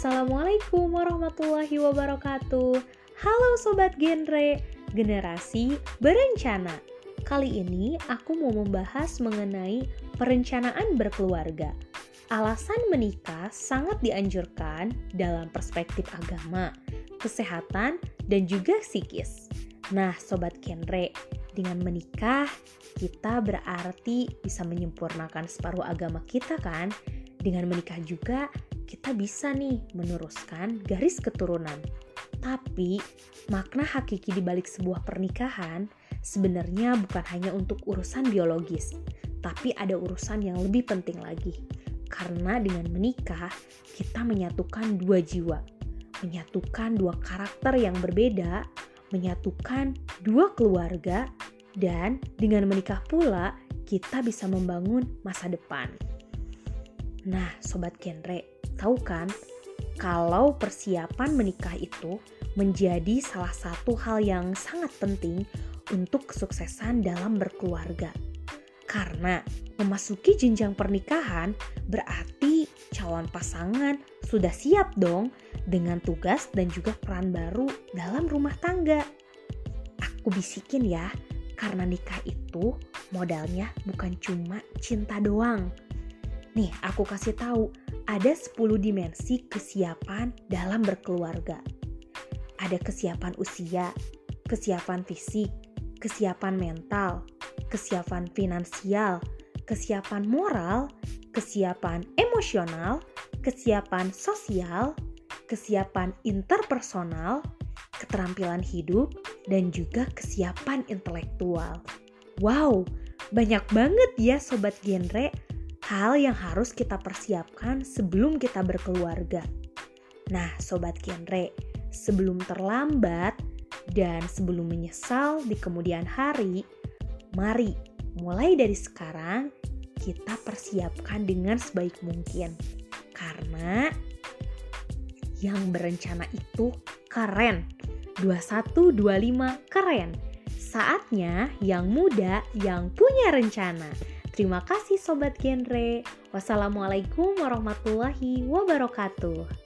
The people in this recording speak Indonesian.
Assalamualaikum warahmatullahi wabarakatuh. Halo sobat genre, generasi berencana. Kali ini aku mau membahas mengenai perencanaan berkeluarga. Alasan menikah sangat dianjurkan dalam perspektif agama, kesehatan, dan juga psikis. Nah, sobat genre, dengan menikah kita berarti bisa menyempurnakan separuh agama kita kan? Dengan menikah juga kita bisa nih meneruskan garis keturunan. Tapi makna hakiki di balik sebuah pernikahan sebenarnya bukan hanya untuk urusan biologis, tapi ada urusan yang lebih penting lagi. Karena dengan menikah, kita menyatukan dua jiwa, menyatukan dua karakter yang berbeda, menyatukan dua keluarga, dan dengan menikah pula kita bisa membangun masa depan. Nah, sobat genre, tahu kan kalau persiapan menikah itu menjadi salah satu hal yang sangat penting untuk kesuksesan dalam berkeluarga. Karena memasuki jenjang pernikahan berarti calon pasangan sudah siap dong dengan tugas dan juga peran baru dalam rumah tangga. Aku bisikin ya, karena nikah itu modalnya bukan cuma cinta doang, Nih, aku kasih tahu, ada 10 dimensi kesiapan dalam berkeluarga. Ada kesiapan usia, kesiapan fisik, kesiapan mental, kesiapan finansial, kesiapan moral, kesiapan emosional, kesiapan sosial, kesiapan interpersonal, keterampilan hidup, dan juga kesiapan intelektual. Wow, banyak banget ya sobat genre hal yang harus kita persiapkan sebelum kita berkeluarga. Nah, sobat genre, sebelum terlambat dan sebelum menyesal di kemudian hari, mari mulai dari sekarang kita persiapkan dengan sebaik mungkin. Karena yang berencana itu keren. 2125 keren. Saatnya yang muda yang punya rencana. Terima kasih sobat genre. Wassalamualaikum warahmatullahi wabarakatuh.